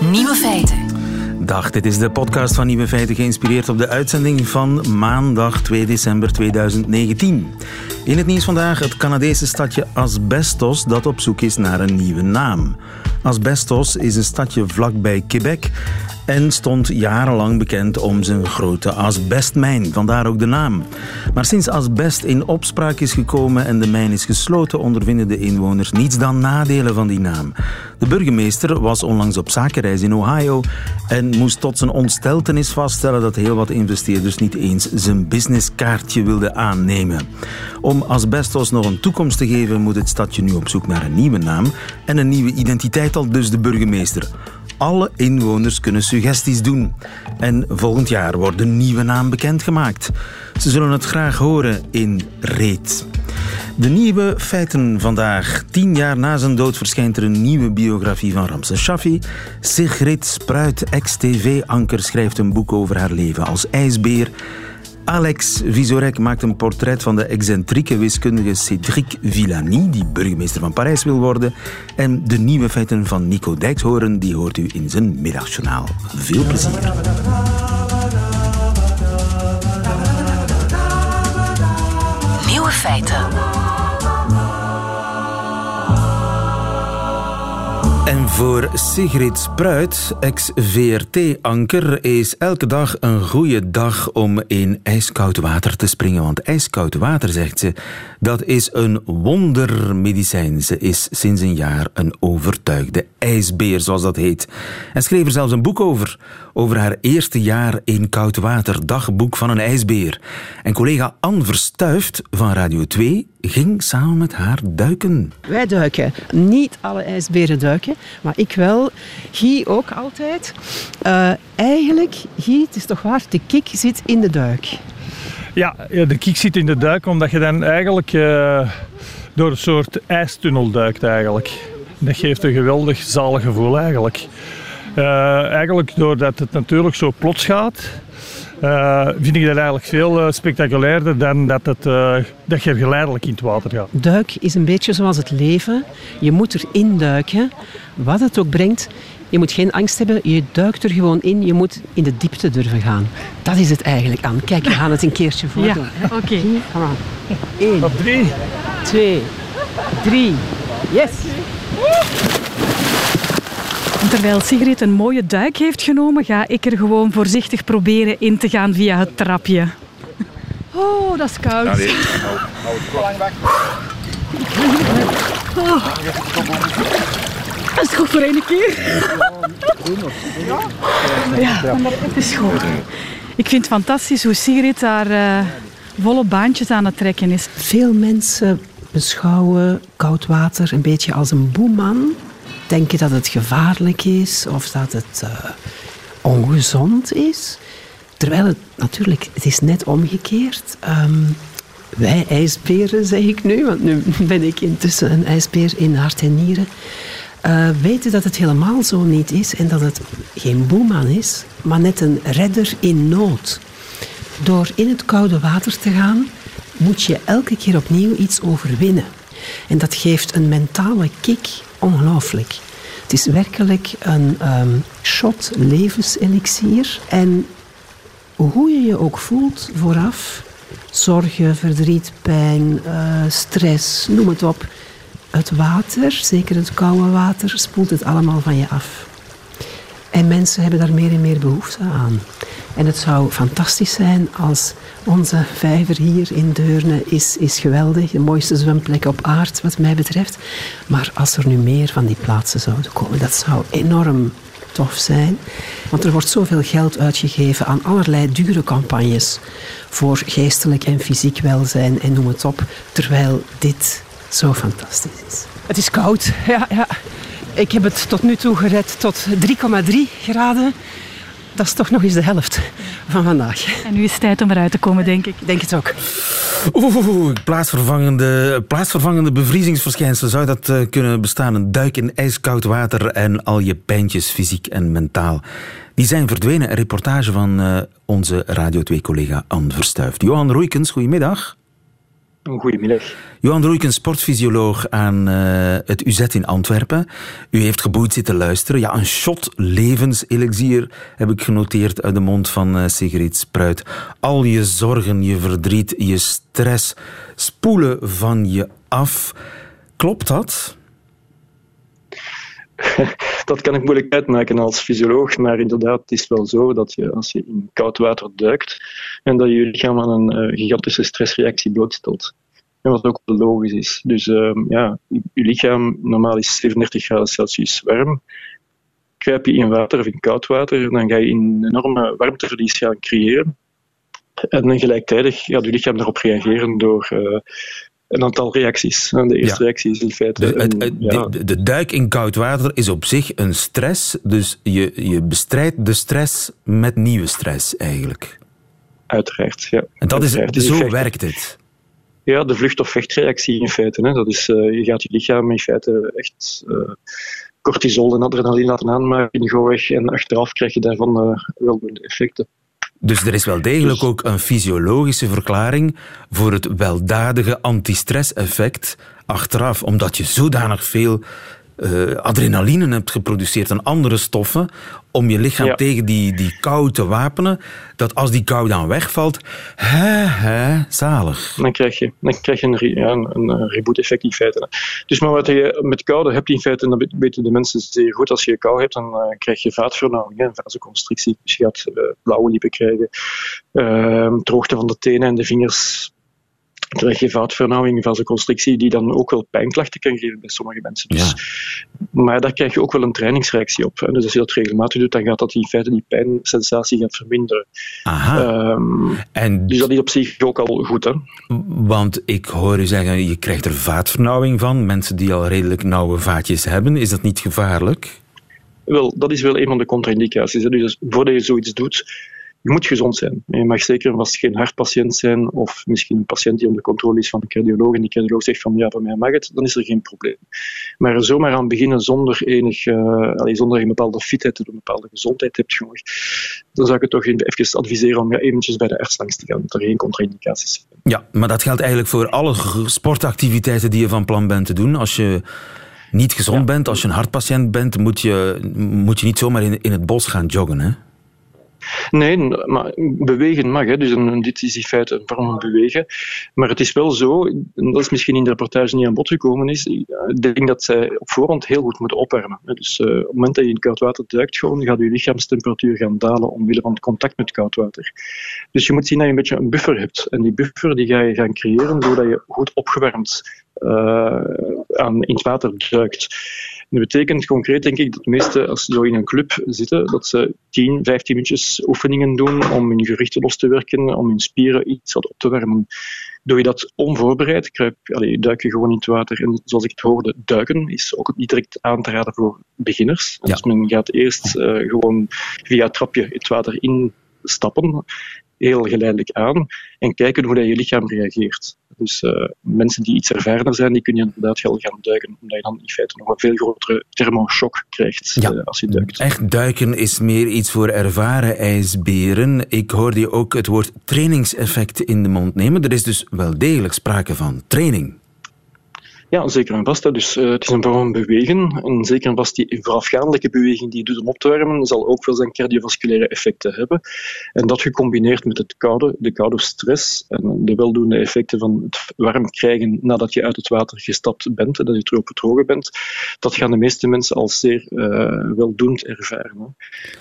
Nieuwe feiten. Dag, dit is de podcast van Nieuwe Feiten, geïnspireerd op de uitzending van maandag 2 december 2019. In het nieuws vandaag het Canadese stadje Asbestos dat op zoek is naar een nieuwe naam. Asbestos is een stadje vlakbij Quebec en stond jarenlang bekend om zijn grote asbestmijn, vandaar ook de naam. Maar sinds asbest in opspraak is gekomen en de mijn is gesloten, ondervinden de inwoners niets dan nadelen van die naam. De burgemeester was onlangs op zakenreis in Ohio en moest tot zijn ontsteltenis vaststellen dat heel wat investeerders niet eens zijn businesskaartje wilden aannemen. Om asbestos nog een toekomst te geven, moet het stadje nu op zoek naar een nieuwe naam en een nieuwe identiteit, al dus de burgemeester. Alle inwoners kunnen suggesties doen. En volgend jaar wordt een nieuwe naam bekendgemaakt. Ze zullen het graag horen in Reet. De nieuwe feiten vandaag. Tien jaar na zijn dood verschijnt er een nieuwe biografie van Ramses Shaffi. Sigrid Spruit, ex-tv-anker, schrijft een boek over haar leven als ijsbeer. Alex Visorek maakt een portret van de excentrieke wiskundige Cédric Villani, die burgemeester van Parijs wil worden. En de nieuwe feiten van Nico Dijkshoorn, die hoort u in zijn middagjournaal. Veel plezier. Nieuwe feiten. Voor Sigrid Spruit, ex-VRT-anker, is elke dag een goede dag om in ijskoud water te springen. Want ijskoud water, zegt ze, dat is een wondermedicijn. Ze is sinds een jaar een overtuigde ijsbeer, zoals dat heet. En schreef er zelfs een boek over, over haar eerste jaar in koud water, dagboek van een ijsbeer. En collega Anne Verstuift van Radio 2 ging samen met haar duiken. Wij duiken. Niet alle ijsberen duiken, maar ik wel. Guy ook altijd. Uh, eigenlijk, Guy, het is toch waar, de kick zit in de duik. Ja, de kick zit in de duik omdat je dan eigenlijk uh, door een soort ijstunnel duikt eigenlijk. Dat geeft een geweldig zalig gevoel eigenlijk. Uh, eigenlijk doordat het natuurlijk zo plots gaat, uh, vind ik dat eigenlijk veel uh, spectaculairder dan dat, het, uh, dat je geleidelijk in het water gaat. Duik is een beetje zoals het leven. Je moet erin duiken, wat het ook brengt. Je moet geen angst hebben, je duikt er gewoon in. Je moet in de diepte durven gaan. Dat is het eigenlijk aan. Kijk, we gaan het een keertje voordoen. Ja, oké. Okay. Kom aan. Eén. Op drie. Twee. Drie. Yes. En terwijl Sigrid een mooie duik heeft genomen, ga ik er gewoon voorzichtig proberen in te gaan via het trapje. Oh, dat is koud. Ja, nee. hou, hou het lang weg. Oh. Dat is goed voor één keer. Ja, het is goed. Ik vind het fantastisch hoe Sigrid daar uh, volle baantjes aan het trekken is. Veel mensen beschouwen koud water een beetje als een boeman denken dat het gevaarlijk is of dat het uh, ongezond is. Terwijl het natuurlijk, het is net omgekeerd. Um, wij ijsberen, zeg ik nu, want nu ben ik intussen een ijsbeer in hart en nieren. Uh, weten dat het helemaal zo niet is en dat het geen boeman is, maar net een redder in nood. Door in het koude water te gaan, moet je elke keer opnieuw iets overwinnen. En dat geeft een mentale kick ongelooflijk. Het is werkelijk een um, shot levenselixier. En hoe je je ook voelt vooraf, zorgen, verdriet, pijn, uh, stress, noem het op. Het water, zeker het koude water, spoelt het allemaal van je af. En mensen hebben daar meer en meer behoefte aan. En het zou fantastisch zijn als onze vijver hier in Deurne is, is geweldig. De mooiste zwemplek op aard, wat mij betreft. Maar als er nu meer van die plaatsen zouden komen, dat zou enorm tof zijn. Want er wordt zoveel geld uitgegeven aan allerlei dure campagnes voor geestelijk en fysiek welzijn en noem het op. Terwijl dit zo fantastisch is. Het is koud, ja, ja. Ik heb het tot nu toe gered tot 3,3 graden. Dat is toch nog eens de helft van vandaag. En nu is het tijd om eruit te komen, denk ik. Ik denk het ook. Oeh, plaatsvervangende, plaatsvervangende bevriezingsverschijnselen. Zou dat uh, kunnen bestaan? Een duik in ijskoud water en al je pijntjes, fysiek en mentaal. Die zijn verdwenen. Een reportage van uh, onze Radio 2-collega Anne Verstuift. Johan Roeikens, goedemiddag. Een goedemiddag. Johan Roeiken, sportfysioloog aan uh, het UZ in Antwerpen. U heeft geboeid zitten luisteren. Ja, een shot levenselixier heb ik genoteerd uit de mond van uh, Sigrid Spruit. Al je zorgen, je verdriet, je stress spoelen van je af. Klopt dat? dat kan ik moeilijk uitmaken als fysioloog, maar inderdaad, het is wel zo dat je als je in koud water duikt en dat je je lichaam aan een uh, gigantische stressreactie blootstelt. En wat ook logisch is. Dus uh, ja, je lichaam normaal is 37 graden Celsius warm. Kruip je in water of in koud water, dan ga je een enorme warmteverlies gaan creëren. En gelijktijdig gaat je lichaam daarop reageren door uh, een aantal reacties. De eerste ja. reactie is in feite... De, het, het, ja. de, de, duik in koud water is op zich een stress, dus je, je bestrijdt de stress met nieuwe stress eigenlijk. Uiteraard, ja. En dat is, zo werkt het. Ja, de vlucht- of vechtreactie in feite. Hè. Dat is, uh, je gaat je lichaam in feite echt uh, cortisol en adrenaline laten aanmaken, weg en achteraf krijg je daarvan uh, weldoende effecten. Dus er is wel degelijk ook een fysiologische verklaring voor het weldadige antistress-effect achteraf, omdat je zodanig veel uh, adrenaline hebt geproduceerd en andere stoffen om je lichaam ja. tegen die, die kou te wapenen, dat als die kou dan wegvalt, hè, hè, zalig. Dan krijg je, dan krijg je een, ja, een, een reboot-effect in feite. Dus maar wat je met koude hebt in feite, en dat weten de mensen zeer goed, als je kou hebt, dan uh, krijg je vaatvernauwing, een vasoconstrictie. Dus je gaat uh, blauwe lippen krijgen, uh, droogte van de tenen en de vingers, krijg je vaatvernauwing, vasoconstrictie, die dan ook wel pijnklachten kan geven bij sommige mensen. Dus, ja. Maar daar krijg je ook wel een trainingsreactie op. Hè. Dus als je dat regelmatig doet, dan gaat dat in feite die pijnsensatie gaat verminderen. Aha. Um, en dus dat is op zich ook al goed. Hè. Want ik hoor u zeggen, je krijgt er vaatvernauwing van. Mensen die al redelijk nauwe vaatjes hebben, is dat niet gevaarlijk? Wel, dat is wel een van de contra-indicaties. Dus voordat je zoiets doet, je moet gezond zijn. Je mag zeker vast geen hartpatiënt zijn of misschien een patiënt die onder controle is van de cardioloog en die cardioloog zegt van ja, voor mij mag het, dan is er geen probleem. Maar er zomaar aan beginnen zonder enig, uh, allez, zonder een bepaalde fitheid of een bepaalde gezondheid hebt, jongen, dan zou ik het toch even adviseren om ja, eventjes bij de arts langs te gaan, dat er geen contra-indicaties zijn. Ja, maar dat geldt eigenlijk voor alle sportactiviteiten die je van plan bent te doen. Als je niet gezond ja. bent, als je een hartpatiënt bent, moet je, moet je niet zomaar in, in het bos gaan joggen, hè? Nee, maar bewegen mag. Hè. Dus een, dit is in feite een vorm van bewegen. Maar het is wel zo, dat is misschien in de reportage niet aan bod gekomen is, ik denk dat zij op voorhand heel goed moeten opwarmen. Dus uh, op het moment dat je in koud water duikt, gewoon, gaat je lichaamstemperatuur gaan dalen omwille van het contact met koud water. Dus je moet zien dat je een beetje een buffer hebt. En die buffer die ga je gaan creëren doordat je goed opgewarmd uh, aan, in het water duikt. Dat betekent concreet, denk ik, dat de meesten, als ze zo in een club zitten, dat ze 10, 15 minuutjes oefeningen doen om hun gewrichten los te werken, om hun spieren iets wat op te warmen. Doe je dat onvoorbereid, kruip, allez, duik je gewoon in het water. En zoals ik het hoorde, duiken is ook niet direct aan te raden voor beginners. Ja. Dus men gaat eerst uh, gewoon via het trapje het water instappen heel geleidelijk aan en kijken hoe dat je lichaam reageert. Dus uh, mensen die iets ervarener zijn, die kunnen inderdaad wel gaan duiken, omdat je dan in feite nog een veel grotere thermoshock krijgt ja. uh, als je duikt. Echt duiken is meer iets voor ervaren ijsberen. Ik hoorde je ook het woord trainingseffect in de mond nemen. Er is dus wel degelijk sprake van training. Ja, zeker en vast. Hè. Dus uh, het is een vorm van bewegen. En zeker en vast die voorafgaandelijke beweging die je doet om op te warmen, zal ook veel zijn cardiovasculaire effecten hebben. En dat gecombineerd met het koude, de koude stress en de weldoende effecten van het warm krijgen nadat je uit het water gestapt bent, dat je terug verdrogen bent, dat gaan de meeste mensen al zeer uh, weldoend ervaren. Hè.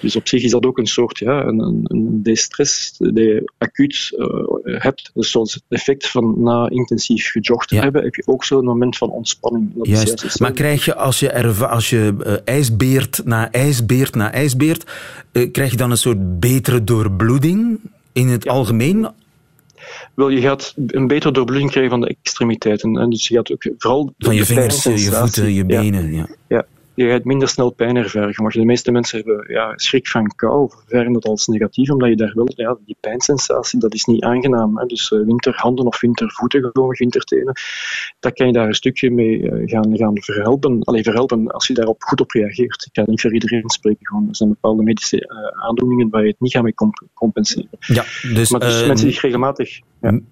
Dus op zich is dat ook een soort, ja, een, een, een destress die je acuut uh, hebt. Dus zoals het effect van na intensief gejogd te ja. hebben, heb je ook zo'n moment van ontspanning. Dat Juist. Is maar krijg je als je, er, als je uh, ijsbeert na ijsbeert na ijsbeert, uh, krijg je dan een soort betere doorbloeding in het ja. algemeen? Wel, je gaat een betere doorbloeding krijgen van de extremiteiten. En dus je gaat ook vooral... Van je vingers, je voeten, je benen. Ja. ja. Je gaat minder snel pijn ervaren. Maar de meeste mensen hebben ja, schrik van kou, of ervaren dat als negatief, omdat je daar wel, ja, die pijnsensatie, dat is niet aangenaam. Hè. Dus uh, winterhanden of wintervoeten, gewoon wintertenen, dat kan je daar een stukje mee uh, gaan, gaan verhelpen. Alleen verhelpen als je daarop goed op reageert. Ik kan niet voor iedereen spreken, gewoon. er zijn bepaalde medische uh, aandoeningen waar je het niet gaat mee comp compenseren. Ja, dus, maar dus mensen die regelmatig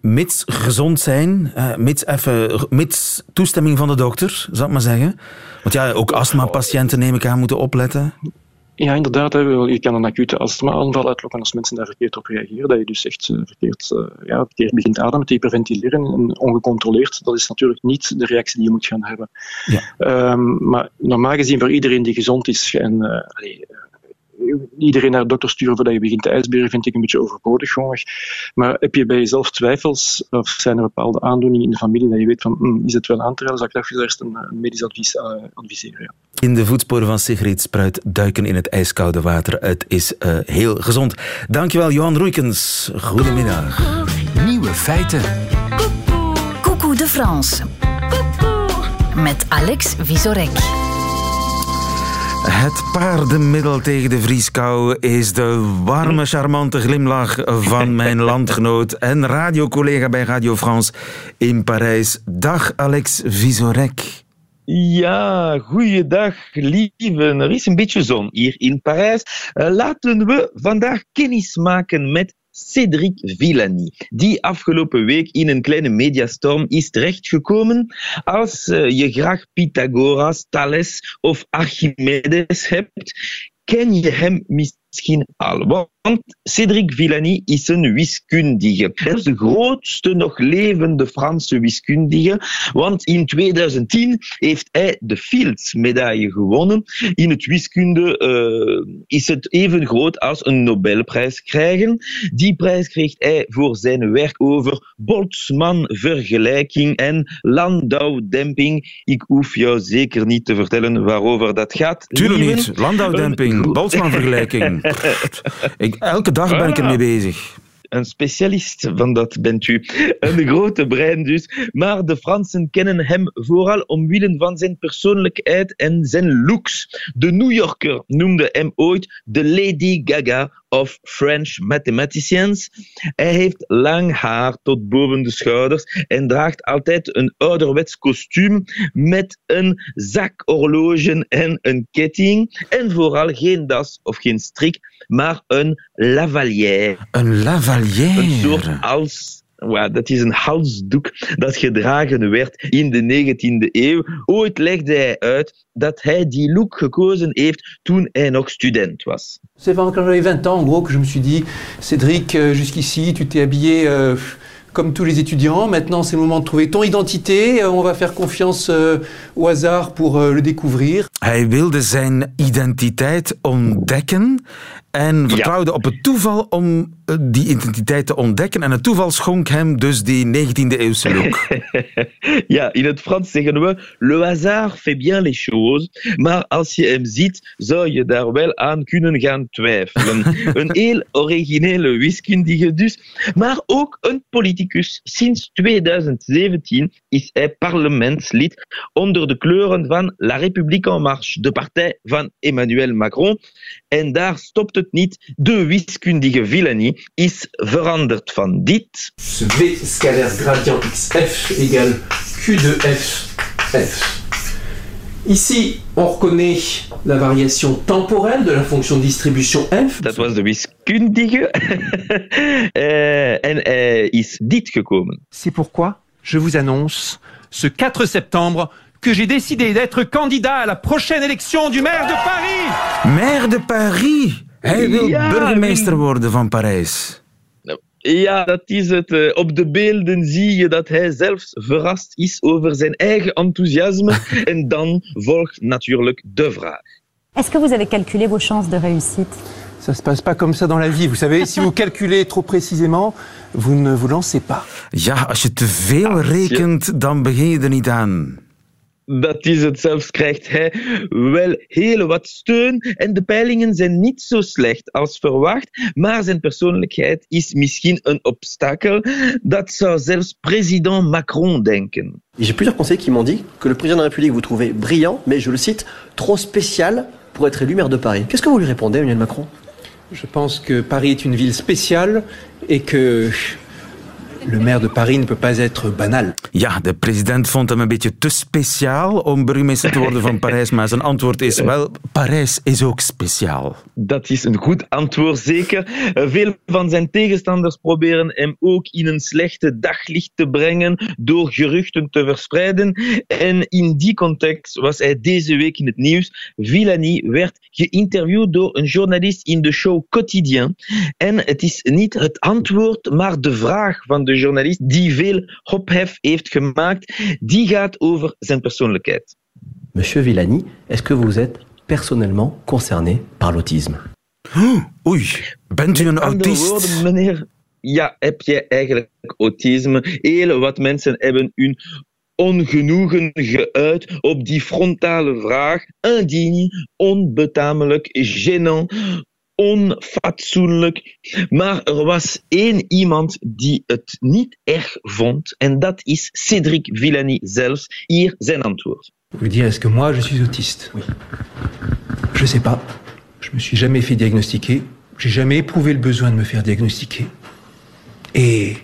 Mits gezond zijn, eh, mits, even, mits toestemming van de dokter, zal ik maar zeggen. Want ja, ook astmapatiënten neem ik aan moeten opletten. Ja, inderdaad. Hè. Je kan een acute astma-aanval uitlokken als mensen daar verkeerd op reageren. Dat je dus echt eh, verkeerd, eh, ja, verkeerd begint ademen, te hyperventileren en ongecontroleerd. Dat is natuurlijk niet de reactie die je moet gaan hebben. Ja. Ehm, maar normaal gezien voor iedereen die gezond is en iedereen naar de dokter sturen voordat je begint te ijsberen vind ik een beetje overbodig. Gewoon. Maar heb je bij jezelf twijfels of zijn er bepaalde aandoeningen in de familie dat je weet van hm, is het wel aan te raden, zou ik toch eerst een, een medisch advies eh, adviseren. Ja. In de voetsporen van Sigrid Spruit duiken in het ijskoude water. Het is eh, heel gezond. Dankjewel, Johan Roeikens. Goedemiddag. Nieuwe feiten. Coucou de France. Met Alex Visorek. Het paardenmiddel tegen de vrieskou is de warme, charmante glimlach van mijn landgenoot en radiocollega bij Radio France in Parijs. Dag Alex Visorek. Ja, goeiedag, lieven. Er is een beetje zon hier in Parijs. Eh, laten we vandaag kennis maken met Cédric Villani, die afgelopen week in een kleine mediastorm is terechtgekomen. Als eh, je graag Pythagoras, Thales of Archimedes hebt, ken je hem misschien al. Want Cédric Villani is een wiskundige. Hij is de grootste nog levende Franse wiskundige, want in 2010 heeft hij de Fields-medaille gewonnen. In het wiskunde uh, is het even groot als een Nobelprijs krijgen. Die prijs kreeg hij voor zijn werk over Boltzmann-vergelijking en Landau-demping. Ik hoef jou zeker niet te vertellen waarover dat gaat. Tuurlijk niet. Landau-demping, Boltzmann-vergelijking. Ik- Elke dag ben ik ermee bezig. Een specialist van dat bent u. Een grote brein dus. Maar de Fransen kennen hem vooral omwille van zijn persoonlijkheid en zijn looks. De New Yorker noemde hem ooit de Lady Gaga of French mathematicians. Hij heeft lang haar tot boven de schouders en draagt altijd een ouderwets kostuum met een zakhorloge en een ketting. En vooral geen das of geen strik, maar een lavalière. Een Een soort hals. Ja, dat is een halsdoek dat gedragen werd in de 19e eeuw. Ooit legde hij uit dat hij die look gekozen heeft toen hij nog student was. C'est quand j'avais 20 ans, en gros, que je me suis dit, Cédric, euh, jusqu'ici, tu t'es habillé euh, comme tous les étudiants. Maintenant, c'est le moment de trouver ton identité. Euh, on va faire confiance euh, au hasard pour euh, le découvrir. Hij wilde zijn identiteit ontdekken en vertrouwde op het toeval om eh, die identiteit te ontdekken. En het toeval schonk hem dus die 19e-eeuwse look. ja, in het Frans zeggen we, le hasard fait bien les choses. Maar als je hem ziet, zou je daar wel aan kunnen gaan twijfelen. een heel originele wiskundige dus, maar ook een politicus. Sinds 2017 is hij parlementslid onder de kleuren van La République En Marche, de partij van Emmanuel Macron. En daar stopt het niet. De wiskundige Villani is veranderd van dit V scalaire gradient xf égale Q f. Ici, on reconnaît la variation temporelle de la fonction de distribution f. Dat was de wiskundige. Eh, hij is dit gekomen. C'est pourquoi je vous annonce ce 4 septembre que j'ai décidé d'être candidat à la prochaine élection du maire de Paris. Maire de Paris. Hij wil Ja, burgemeester worden van Parijs. Ja, dat is het. Eh, Op de beelden zie je dat hij zelfs verrast is over zijn eigen enthousiasme. en dan volgt natuurlijk de vraag. Est-ce que vous avez calculé vos chances de réussite Ça se passe pas comme ça dans la vie. Vous savez, si vous calculez trop précisément, vous ne vous lancez pas. Ja, als je te veel rekent, dan begin je er niet aan. Dat is het. Zelfs krijgt hij wel heel wat steun. En de peilingen zijn niet zo slecht als verwacht. Maar zijn persoonlijkheid is misschien een obstakel. Dat zou zelfs president Macron denken. J'ai plusieurs conseillers qui m'ont dit que le président de la République vous trouvez brillant, mais je le cite, trop spécial pour être élu maire de Paris. Qu'est-ce que vous lui répondez, Emmanuel Macron? Je pense que Paris est une ville spéciale et que Le maire de Paris ne peut pas être banal. Ja, de president vond hem een beetje te speciaal om burgemeester te worden van Parijs, maar zijn antwoord is wel, Parijs is ook speciaal. Dat is een goed antwoord, zeker. Veel van zijn tegenstanders proberen hem ook in een slechte daglicht te brengen door geruchten te verspreiden. En in die context was hij deze week in het nieuws. Villani werd geïnterviewd door een journalist in de show Quotidien. En het is niet het antwoord, maar de vraag van de journalist die veel ophef heeft gemaakt. Die gaat over zijn persoonlijkheid. Monsieur Villani, est-ce que vous êtes personnellement concerné par l'autisme Oei, bent u een autist? woorden, meneer, ja, heb jij eigenlijk autisme? Heel wat mensen hebben hun ongenoegen geuit op die frontale vraag. Indigne, onbetamelijk, gênant, onfatsoenlijk. Maar er was één iemand die het niet erg vond, en dat is Cédric Villani zelfs. Hier zijn antwoord. Vous dire, est-ce que moi je suis autiste Oui. Je sais pas. Je me suis jamais fait diagnostiquer. J'ai jamais éprouvé le besoin de me faire diagnostiquer. Et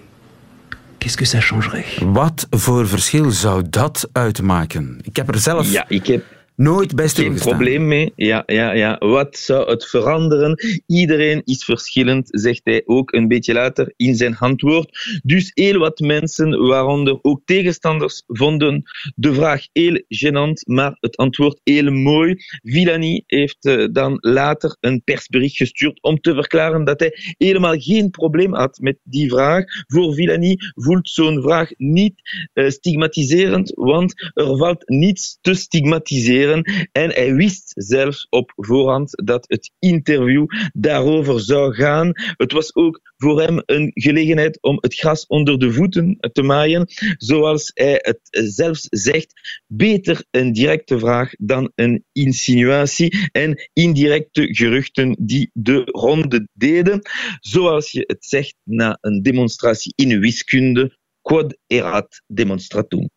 qu'est-ce que ça changerait Wat voor verschil zou dat uitmaken? Ik heb er zelf Ja, ik heb nooit geen probleem mee. Ja, ja, ja. Wat zou het veranderen? Iedereen is verschillend, zegt hij ook een beetje later in zijn antwoord. Dus heel wat mensen, waaronder ook tegenstanders, vonden de vraag heel gênant, maar het antwoord heel mooi. Villani heeft eh, dan later een persbericht gestuurd om te verklaren dat hij helemaal geen probleem had met die vraag. Voor Villani voelt zo'n vraag niet eh, stigmatiserend, want er valt niets te stigmatiseren. En hij wist zelfs op voorhand dat het interview daarover zou gaan. Het was ook voor hem een gelegenheid om het gras onder de voeten te maaien. Zoals hij het zelfs zegt, beter een directe vraag dan een insinuatie en indirecte geruchten die de ronde deden. Zoals je het zegt na een demonstratie in wiskunde. Quod erat demonstratum.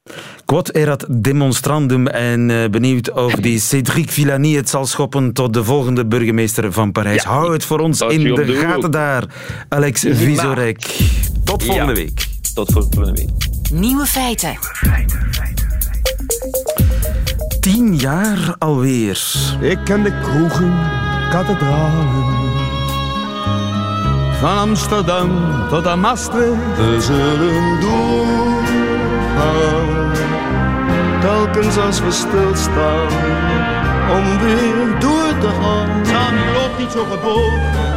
Quod erat demonstrandum en eh, benieuwd of die Cédric Villani het zal schoppen tot de volgende burgemeester van Parijs. Hou het voor ons in de de gaten daar. Alex Visorek. Tot volgende Ja. week. Tot volgende week. Nieuwe feiten. Tien jaar alweer. Ik ken de kroegen, kathedralen. Van Amsterdam tot aan Maastricht. We zullen doorgaan. Telkens als we stilstaan. Om weer door te gaan. Sammy, loop niet zo gebogen.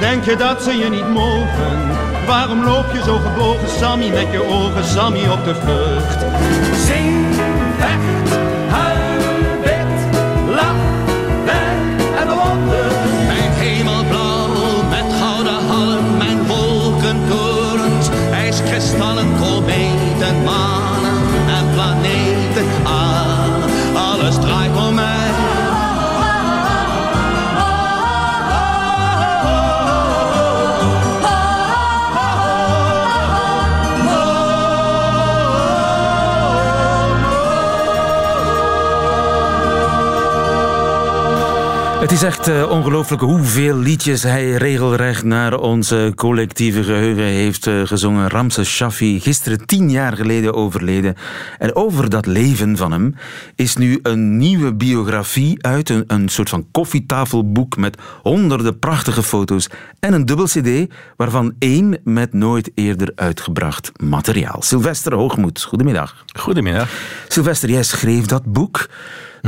Denk je dat ze je niet mogen? Waarom loop je zo gebogen, Sammy, met je ogen, Sammy, op de vlucht? Zing, vecht, is echt ongelooflijk hoeveel liedjes hij regelrecht naar onze collectieve geheugen heeft eh, gezongen. Ramses Shaffi, gisteren tien jaar geleden overleden. En over dat leven van hem is nu een nieuwe biografie uit. Een, een soort van koffietafelboek met honderden prachtige foto's. En een dubbel cd, waarvan één met nooit eerder uitgebracht materiaal. Sylvester Hoogmoed, goedemiddag. Goedemiddag. Sylvester, jij schreef dat boek.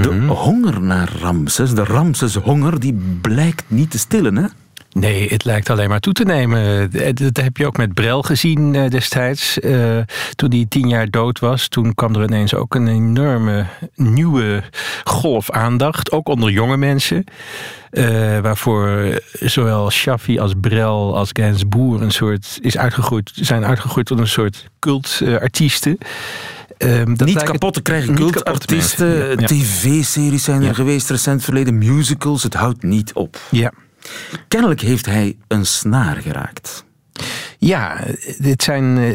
De honger naar Ramses, de Ramses-honger, die blijkt niet te stillen, hè? Nee, het lijkt alleen maar toe te nemen. Eh, Dat heb je ook met Brel gezien eh, destijds. Eh, toen hij tien jaar dood was, toen kwam er ineens ook een enorme nieuwe golf aandacht. Ook onder jonge mensen. Waarvoor zowel Shaffi als Brel als Gainsbourg een soort is uitgegroeid, zijn uitgegroeid tot een soort cultartiesten. Ehm, dat niet kapot te krijgen. Cultartiesten. Ja. tv-series zijn er geweest recent verleden, musicals, het houdt niet op. Ja. Kennelijk heeft hij een snaar geraakt. Ja, dit zijn eh,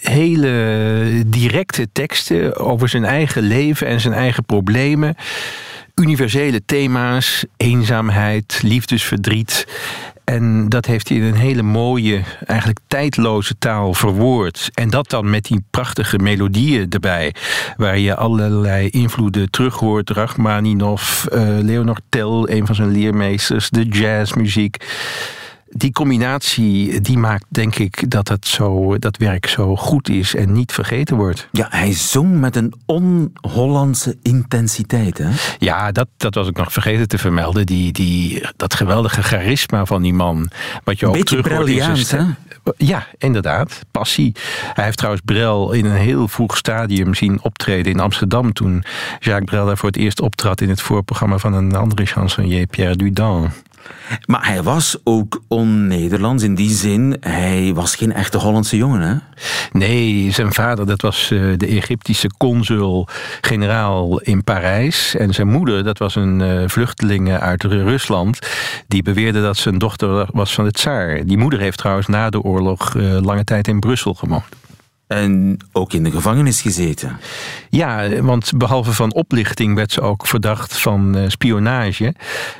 hele directe teksten over zijn eigen leven en zijn eigen problemen. Universele thema's, eenzaamheid, liefdesverdriet. En dat heeft hij in een hele mooie, eigenlijk tijdloze taal verwoord. En dat dan met die prachtige melodieën erbij. Waar je allerlei invloeden terug hoort. Rachmaninoff, uh, Leonard Tell, een van zijn leermeesters. De jazzmuziek die combinatie die maakt denk ik dat het zo, dat werk zo goed is en niet vergeten wordt. Ja, hij zong met een on-Hollandse intensiteit. Hè? Ja, dat, dat was ik nog vergeten te vermelden. Die, die, dat geweldige charisma van die man. Wat je ook Beetje terug hoort hè? Ja, inderdaad. Passie. Hij heeft trouwens Brel in een heel vroeg stadium zien optreden in Amsterdam. Toen Jacques Brel daar voor het eerst optrad in het voorprogramma van een andere chansonnier, Pierre Dudin. Maar hij was ook on-Nederlands in die zin. Hij was geen echte Hollandse jongen, hè? Nee, zijn vader dat was eh, de Egyptische consul-generaal in Parijs. En zijn moeder dat was een uh, vluchteling uit Rusland. Die beweerde dat zijn dochter was van het tsaar. Die moeder heeft trouwens na de oorlog uh, lange tijd in Brussel gewoond. En ook in de gevangenis gezeten. Ja, want behalve van oplichting werd ze ook verdacht van uh, spionage.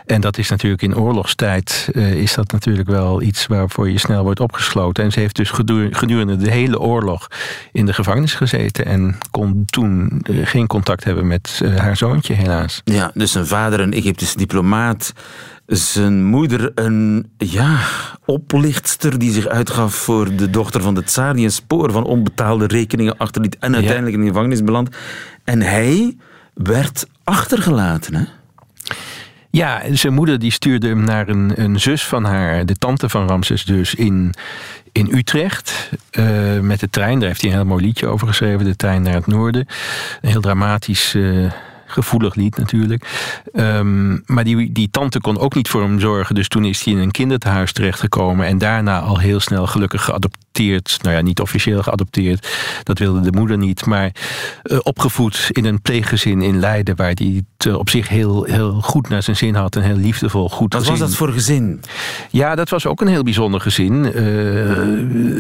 En dat is natuurlijk in oorlogstijd uh, is dat natuurlijk wel iets waarvoor je snel wordt opgesloten. En ze heeft dus gedurende de hele oorlog in de gevangenis gezeten. En kon toen uh, geen contact hebben met haar zoontje, helaas. Ja, dus een vader, een Egyptische diplomaat zijn moeder een ja, oplichtster die zich uitgaf voor de dochter van de tsaar, die een spoor van onbetaalde rekeningen achterliet en uiteindelijk in de gevangenis belandt. En hij werd achtergelaten, hè? Ja, zijn moeder die stuurde hem naar een, een zus van haar, de tante van Ramses dus, in, in Utrecht uh, met de trein. Daar heeft hij een heel mooi liedje over geschreven, de trein naar het noorden. Een heel dramatisch... Uh, gevoelig lied natuurlijk. Um, maar die, die tante kon ook niet voor hem zorgen. Dus toen is hij in een kinderthuis terechtgekomen. En daarna al heel snel gelukkig geadopteerd. Nou ja, niet officieel geadopteerd. Dat wilde de moeder niet. Maar uh, opgevoed in een pleeggezin in Leiden. Waar hij het uh, op zich heel, heel goed naar zijn zin had. En heel liefdevol goed Wat gezin. was dat voor gezin? Ja, dat was ook een heel bijzonder gezin. Uh,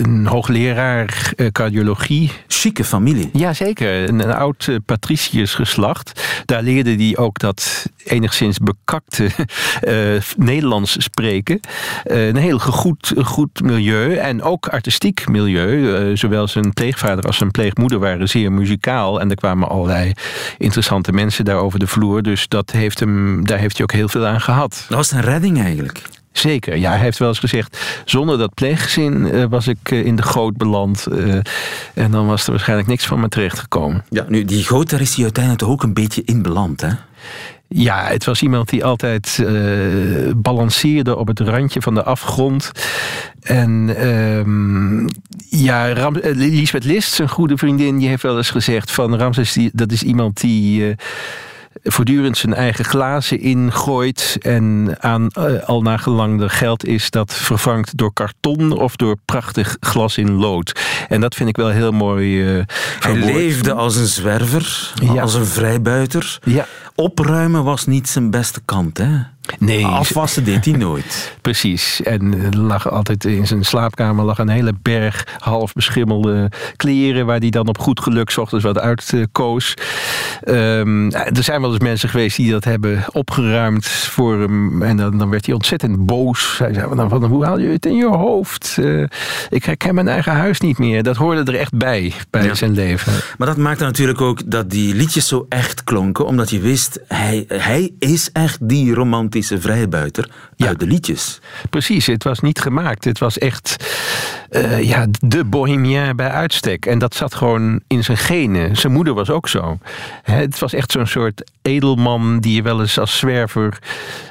een hoogleraar cardiologie. Chique familie. Jazeker. Een, een oud patriciërs geslacht. Daar leerde hij ook dat enigszins bekakte uh, Nederlands spreken. Uh, een heel goed, goed milieu en ook artistiek milieu. Uh, zowel zijn pleegvader als zijn pleegmoeder waren zeer muzikaal. En er kwamen allerlei interessante mensen daar over de vloer. Dus dat heeft hem, daar heeft hij ook heel veel aan gehad. Dat was een redding eigenlijk. Zeker, ja. Hij heeft wel eens gezegd... zonder dat pleeggezin uh, was ik uh, in de goot beland. Uh, en dan was er waarschijnlijk niks van me terechtgekomen. Ja, nu, die goot, daar is hij uiteindelijk toch ook een beetje in beland, hè? Ja, het was iemand die altijd uh, balanceerde op het randje van de afgrond. En um, ja, Ram Lisbeth List, zijn goede vriendin, die heeft wel eens gezegd van Ramses, die, dat is iemand die... Uh, voortdurend zijn eigen glazen ingooit. En aan uh, al naar gelang er geld is dat vervangt door karton of door prachtig glas in lood. En dat vind ik wel heel mooi. Uh, Hij leefde als een zwerver, ja. als een vrijbuiter. Ja. Opruimen was niet zijn beste kant, hè? Nee. Afwassen deed hij nooit. Precies. En er lag altijd in zijn slaapkamer lag een hele berg half beschimmelde kleren... waar hij dan op goed geluk ochtends wat uitkoos. Um, er zijn wel eens mensen geweest die dat hebben opgeruimd voor hem. En dan, dan werd hij ontzettend boos. Hij zei dan van, hoe haal je het in je hoofd? Uh, ik herken mijn eigen huis niet meer. Dat hoorde er echt bij, bij ja. zijn leven. Maar dat maakte natuurlijk ook dat die liedjes zo echt klonken. Omdat je wist, hij, hij is echt die romantische vrijbuiter ja. uit de liedjes. Precies, het was niet gemaakt. Het was echt uh, ja, de bohemien bij uitstek. En dat zat gewoon in zijn genen. Zijn moeder was ook zo. Het was echt zo'n soort edelman die je wel eens als zwerver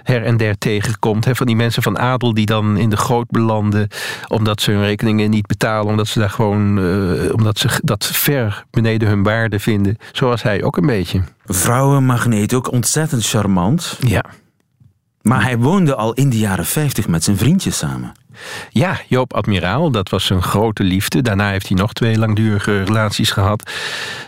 her en der tegenkomt. Van die mensen van adel die dan in de goot belanden omdat ze hun rekeningen niet betalen. Omdat ze daar gewoon, uh, omdat ze dat ver beneden hun waarde vinden. Zoals hij ook een beetje. Vrouwenmagneet, ook ontzettend charmant. Ja. Maar hij woonde al in de jaren 50 met zijn vriendjes samen. Ja, Joop Admiraal, dat was zijn grote liefde. Daarna heeft hij nog twee langdurige relaties gehad.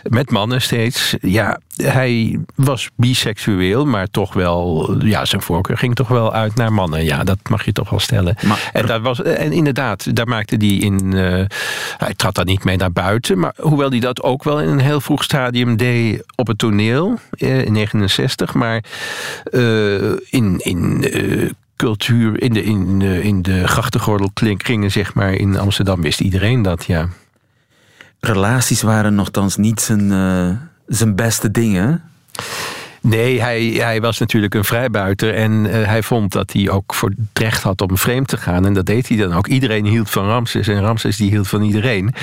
Met mannen steeds. Ja, hij was biseksueel, maar toch wel... Ja, zijn voorkeur ging toch wel uit naar mannen. Ja, dat mag je toch wel stellen. en, dat was, en inderdaad, daar maakte hij in... Uh, hij trad daar niet mee naar buiten. Maar hoewel hij dat ook wel in een heel vroeg stadium deed op het toneel... Eh, in 69, maar uh, in... in cultuur in de, in, in de grachtengordel kringen, zeg maar, in Amsterdam wist iedereen dat, ja. Relaties waren nogthans niet zijn, uh, zijn beste dingen. Nee, hij, hij was natuurlijk een vrijbuiter. En uh, hij vond dat hij ook voor het recht had om vreemd te gaan. En dat deed hij dan ook. Iedereen hield van Ramses. En Ramses die hield van iedereen.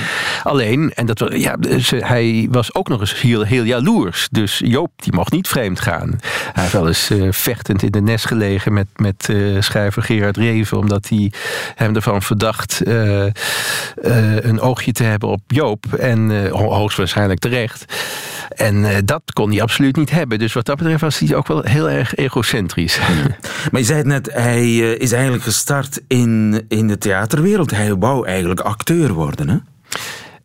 Alleen, en dat ja, hij was ook nog eens heel, heel jaloers. Dus Joop die mocht niet vreemd gaan. Hij heeft wel eens uh, vechtend in de nest gelegen met, met schrijver Gerard Reven. Omdat hij hem ervan verdacht een oogje te hebben op Joop. En hoogstwaarschijnlijk terecht. En dat kon hij absoluut niet hebben. Dus wat dat betreft was hij ook wel heel erg egocentrisch. Maar je zei het net, hij eh, is eigenlijk gestart in, in de theaterwereld. Hij wou eigenlijk acteur worden, hè?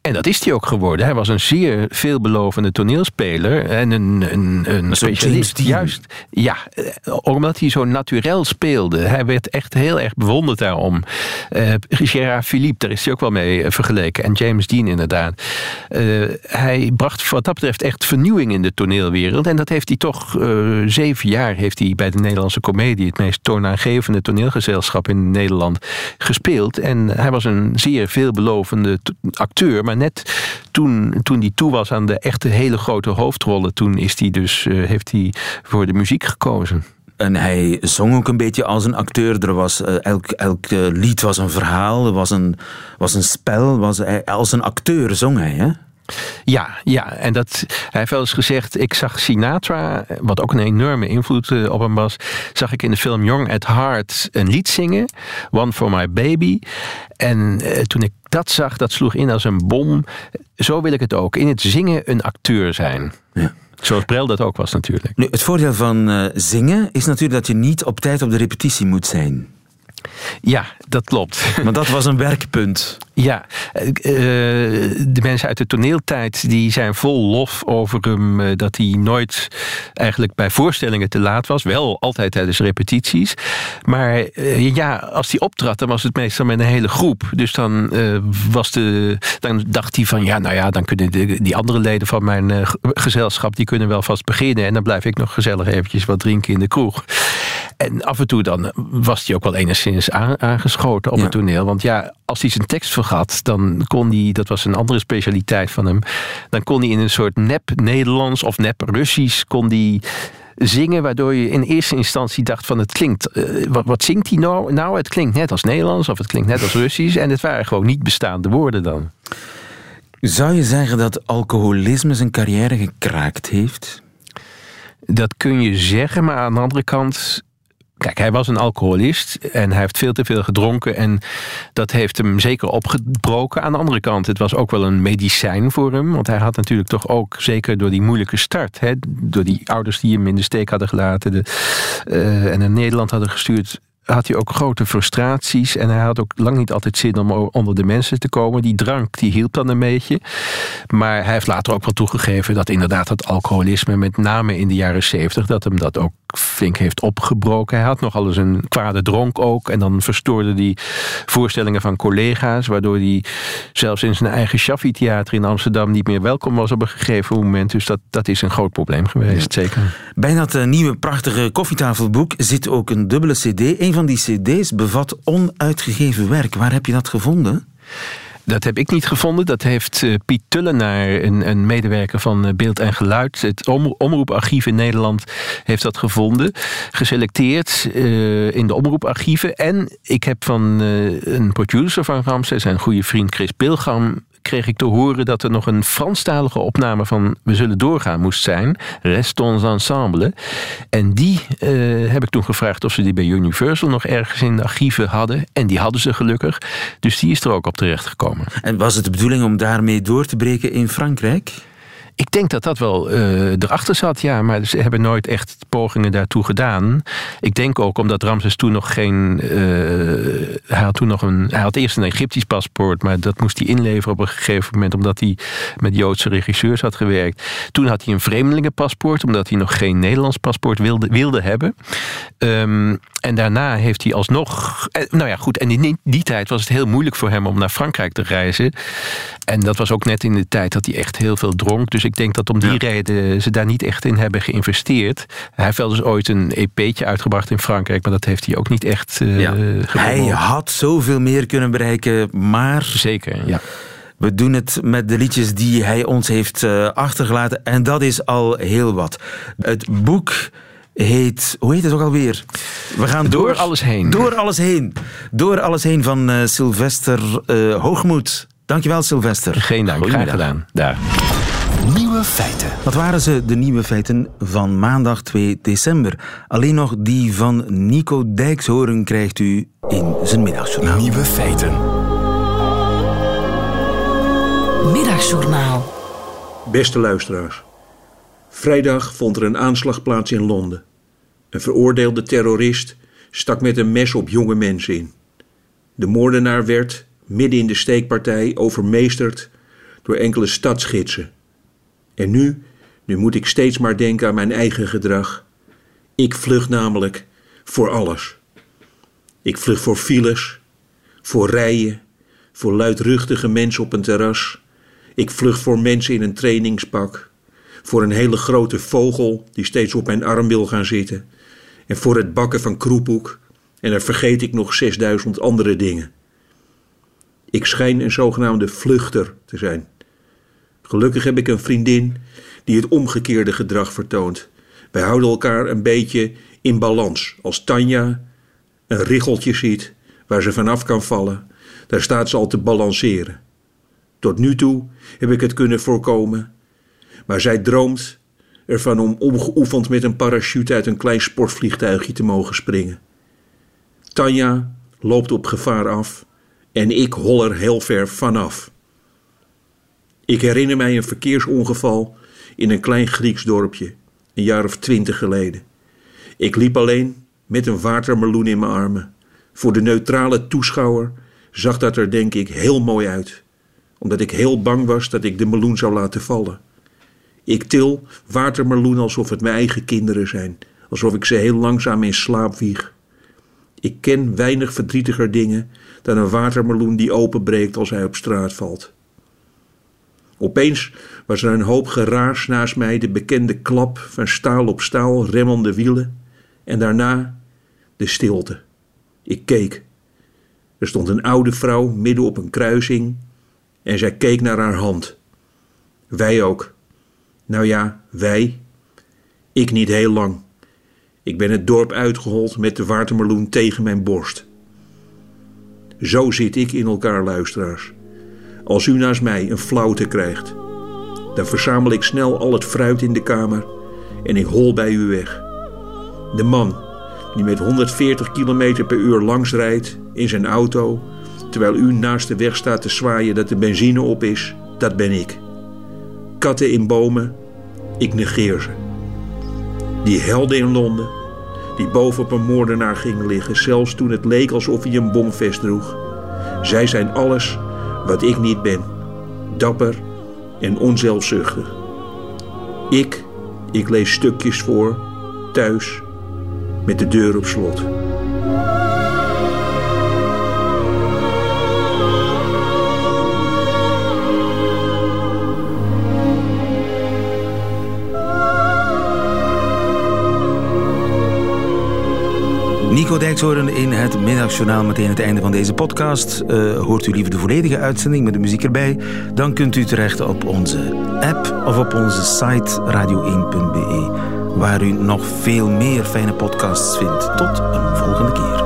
En dat is hij ook geworden. Hij was een zeer veelbelovende toneelspeler en een, een, een specialist. Juist, ja, eh, omdat hij zo natuurlijk speelde. Hij werd echt heel erg bewonderd daarom. Uh, Gérard Philippe, daar is hij ook wel mee eh, vergeleken. En James Dean inderdaad. Uh, hij bracht wat dat betreft echt vernieuwing in de toneelwereld. En dat heeft hij toch uh, zeven jaar heeft hij bij de Nederlandse Comedie... het meest toonaangevende toneelgezelschap in Nederland gespeeld. En hij was een zeer veelbelovende acteur... Maar net toen, toen hij toe was aan de echte hele grote hoofdrollen, toen is hij dus, uh, heeft hij voor de muziek gekozen. En hij zong ook een beetje als een acteur. Er was, uh, elk, elk uh, lied was een verhaal, was een, was een spel. Was, als een acteur zong hij, hè? Ja, ja, en dat, hij heeft wel eens gezegd, ik zag Sinatra, wat ook een enorme invloed eh, op hem was, zag ik in de film Young at Heart een lied zingen, One for My Baby. En eh, toen ik dat zag, dat sloeg in als een bom. Zo wil ik het ook, in het zingen een acteur zijn. Ja. Zoals Brel dat ook was natuurlijk. Nu, het voordeel van uh, zingen is natuurlijk dat je niet op tijd op de repetitie moet zijn. Ja, dat klopt. Maar dat was een werkpunt. Ja, eh, de mensen uit de toneeltijd die zijn vol lof over hem eh, dat hij nooit eigenlijk bij voorstellingen te laat was. Wel altijd tijdens repetities. Maar eh, ja, als hij optrad, dan was het meestal met een hele groep. Dus dan, was de, dan dacht hij van ja, nou ja, dan kunnen de, die andere leden van mijn gezelschap die kunnen wel vast beginnen. En dan blijf ik nog gezellig eventjes wat drinken in de kroeg. En af en toe dan was hij ook wel enigszins aangeschoten op het toneel. Want ja, als hij zijn tekst vergat, dan kon hij, dat was een andere specialiteit van hem, dan kon hij in een soort nep-Nederlands of nep-Russisch, kon hij zingen, waardoor je in eerste instantie dacht van het klinkt, uh, wat, wat, zingt hij nou? Nou, het klinkt net als Nederlands of het klinkt net als Russisch en het waren gewoon niet bestaande woorden dan. Zou je zeggen dat alcoholisme zijn carrière gekraakt heeft? Dat kun je zeggen, maar aan de andere kant Kijk, hij was een alcoholist en hij heeft veel te veel gedronken. En dat heeft hem zeker opgebroken. Aan de andere kant, het was ook wel een medicijn voor hem. Want hij had natuurlijk toch ook, zeker door die moeilijke start... Hè, door die ouders die hem in de steek hadden gelaten... De, uh, en naar Nederland hadden gestuurd had hij ook grote frustraties. En hij had ook lang niet altijd zin om onder de mensen te komen. Die drank, die hielp dan een beetje. Maar hij heeft later ook wel toegegeven dat inderdaad het alcoholisme, met name in de jaren zeventig, dat hem dat ook flink heeft opgebroken. Hij had nogal eens een kwade dronk ook. En dan verstoorde hij voorstellingen van collega's. Waardoor hij zelfs in zijn eigen Shaffi-theater in Amsterdam niet meer welkom was op een gegeven moment. Dus dat, dat is een groot probleem geweest, zeker. Bij dat uh, nieuwe prachtige koffietafelboek zit ook een dubbele cd. Een van die cd's bevat onuitgegeven werk. Waar heb je dat gevonden? Dat heb ik niet gevonden. Dat heeft uh, Piet Tullenaar, een, een, medewerker van uh, Beeld en Geluid... het om, Omroeparchief in Nederland, heeft dat gevonden. Geselecteerd uh, in de omroeparchieven. En ik heb van een producer van Ramses, zijn goede vriend Chris Pilgam kreeg ik te horen dat er nog een Franstalige opname van We Zullen Doorgaan moest zijn. Restons Ensemble. En die uh, heb ik toen gevraagd of ze die bij Universal nog ergens in de archieven hadden. En die hadden ze gelukkig. Dus die is er ook op terecht gekomen. En was het de bedoeling om daarmee door te breken in Frankrijk? Ik denk dat dat wel uh, erachter zat, ja. Maar ze hebben nooit echt pogingen daartoe gedaan. Ik denk ook omdat Ramses toen nog geen... Uh, hij, had toen nog een, hij had eerst een Egyptisch paspoort, maar dat moest hij inleveren op een gegeven moment... omdat hij met Joodse regisseurs had gewerkt. Toen had hij een vreemdelingenpaspoort, omdat hij nog geen Nederlands paspoort wilde, wilde hebben. Um, en daarna heeft hij alsnog... Eh, nou ja, goed. En in die tijd was het heel moeilijk voor hem om naar Frankrijk te reizen. En dat was ook net in de tijd dat hij echt heel veel dronk. Dus ik denk dat om die reden ze daar niet echt in hebben geïnvesteerd. Hij heeft wel dus ooit een EP'tje uitgebracht in Frankrijk. Maar dat heeft hij ook niet echt uh, ja. Hij had zoveel meer kunnen bereiken, maar... Zeker, ja. We doen het met de liedjes die hij ons heeft uh, achtergelaten. En dat is al heel wat. Het boek heet, hoe heet het ook alweer? We gaan door, door alles heen. Door alles heen. Door alles heen van uh, Sylvester uh, Hoogmoed. Dankjewel, Sylvester. Geen dank, graag gedaan. Daar. Nieuwe feiten. Wat waren ze, de nieuwe feiten van maandag 2 december? Alleen nog die van Nico Dijkshoorn krijgt u in zijn middagjournaal. Nieuwe feiten. Middagjournaal. Beste luisteraars. Vrijdag vond er een aanslag plaats in Londen. Een veroordeelde terrorist stak met een mes op jonge mensen in. De moordenaar werd, midden in de steekpartij, overmeesterd door enkele stadsgidsen. En nu, nu moet ik steeds maar denken aan mijn eigen gedrag. Ik vlug namelijk voor alles. Ik vlug voor files, voor rijen, voor luidruchtige mensen op een terras. Ik vlug voor mensen in een trainingspak voor een hele grote vogel die steeds op mijn arm wil gaan zitten, en voor het bakken van kroephoek, en dan vergeet ik nog 6000 andere dingen. Ik schijn een zogenaamde vluchter te zijn. Gelukkig heb ik een vriendin die het omgekeerde gedrag vertoont. Wij houden elkaar een beetje in balans. Als Tanja een richeltje ziet waar ze vanaf kan vallen, daar staat ze al te balanceren. Tot nu toe heb ik het kunnen voorkomen maar zij droomt ervan om ongeoefend met een parachute uit een klein sportvliegtuigje te mogen springen. Tanja loopt op gevaar af en ik hol er heel ver vanaf. Ik herinner mij een verkeersongeval in een klein Grieks dorpje, een jaar of twintig geleden. Ik liep alleen met een watermeloen in mijn armen. Voor de neutrale toeschouwer zag dat er denk ik heel mooi uit, omdat ik heel bang was dat ik de meloen zou laten vallen. Ik til watermeloen alsof het mijn eigen kinderen zijn, alsof ik ze heel langzaam in slaap wieg. Ik ken weinig verdrietiger dingen dan een watermeloen die openbreekt als hij op straat valt. Opeens was er een hoop geraas naast mij, de bekende klap van staal op staal, remmende wielen, en daarna de stilte. Ik keek. Er stond een oude vrouw midden op een kruising en zij keek naar haar hand. Wij ook. Nou ja, wij. Ik niet heel lang. Ik ben het dorp uitgehold met de watermeloen tegen mijn borst. Zo zit ik in elkaar, luisteraars. Als u naast mij een flauwte krijgt, dan verzamel ik snel al het fruit in de kamer en ik hol bij u weg. De man die met 140 km per uur langs rijdt in zijn auto, terwijl u naast de weg staat te zwaaien dat de benzine op is, dat ben ik katten in bomen, ik negeer ze. Die helden in Londen, die boven op een moordenaar gingen liggen, zelfs toen het leek alsof hij een bomvest droeg. Zij zijn alles wat ik niet ben, dapper en onzelfzuchtig. Ik, ik lees stukjes voor, thuis, met de deur op slot. Nico Dijkshoorn in het middagjournaal. Meteen het einde van deze podcast. Uh, hoort u liever de volledige uitzending met de muziek erbij? Dan kunt u terecht op onze app of op onze site radio1.be. Waar u nog veel meer fijne podcasts vindt. Tot een volgende keer.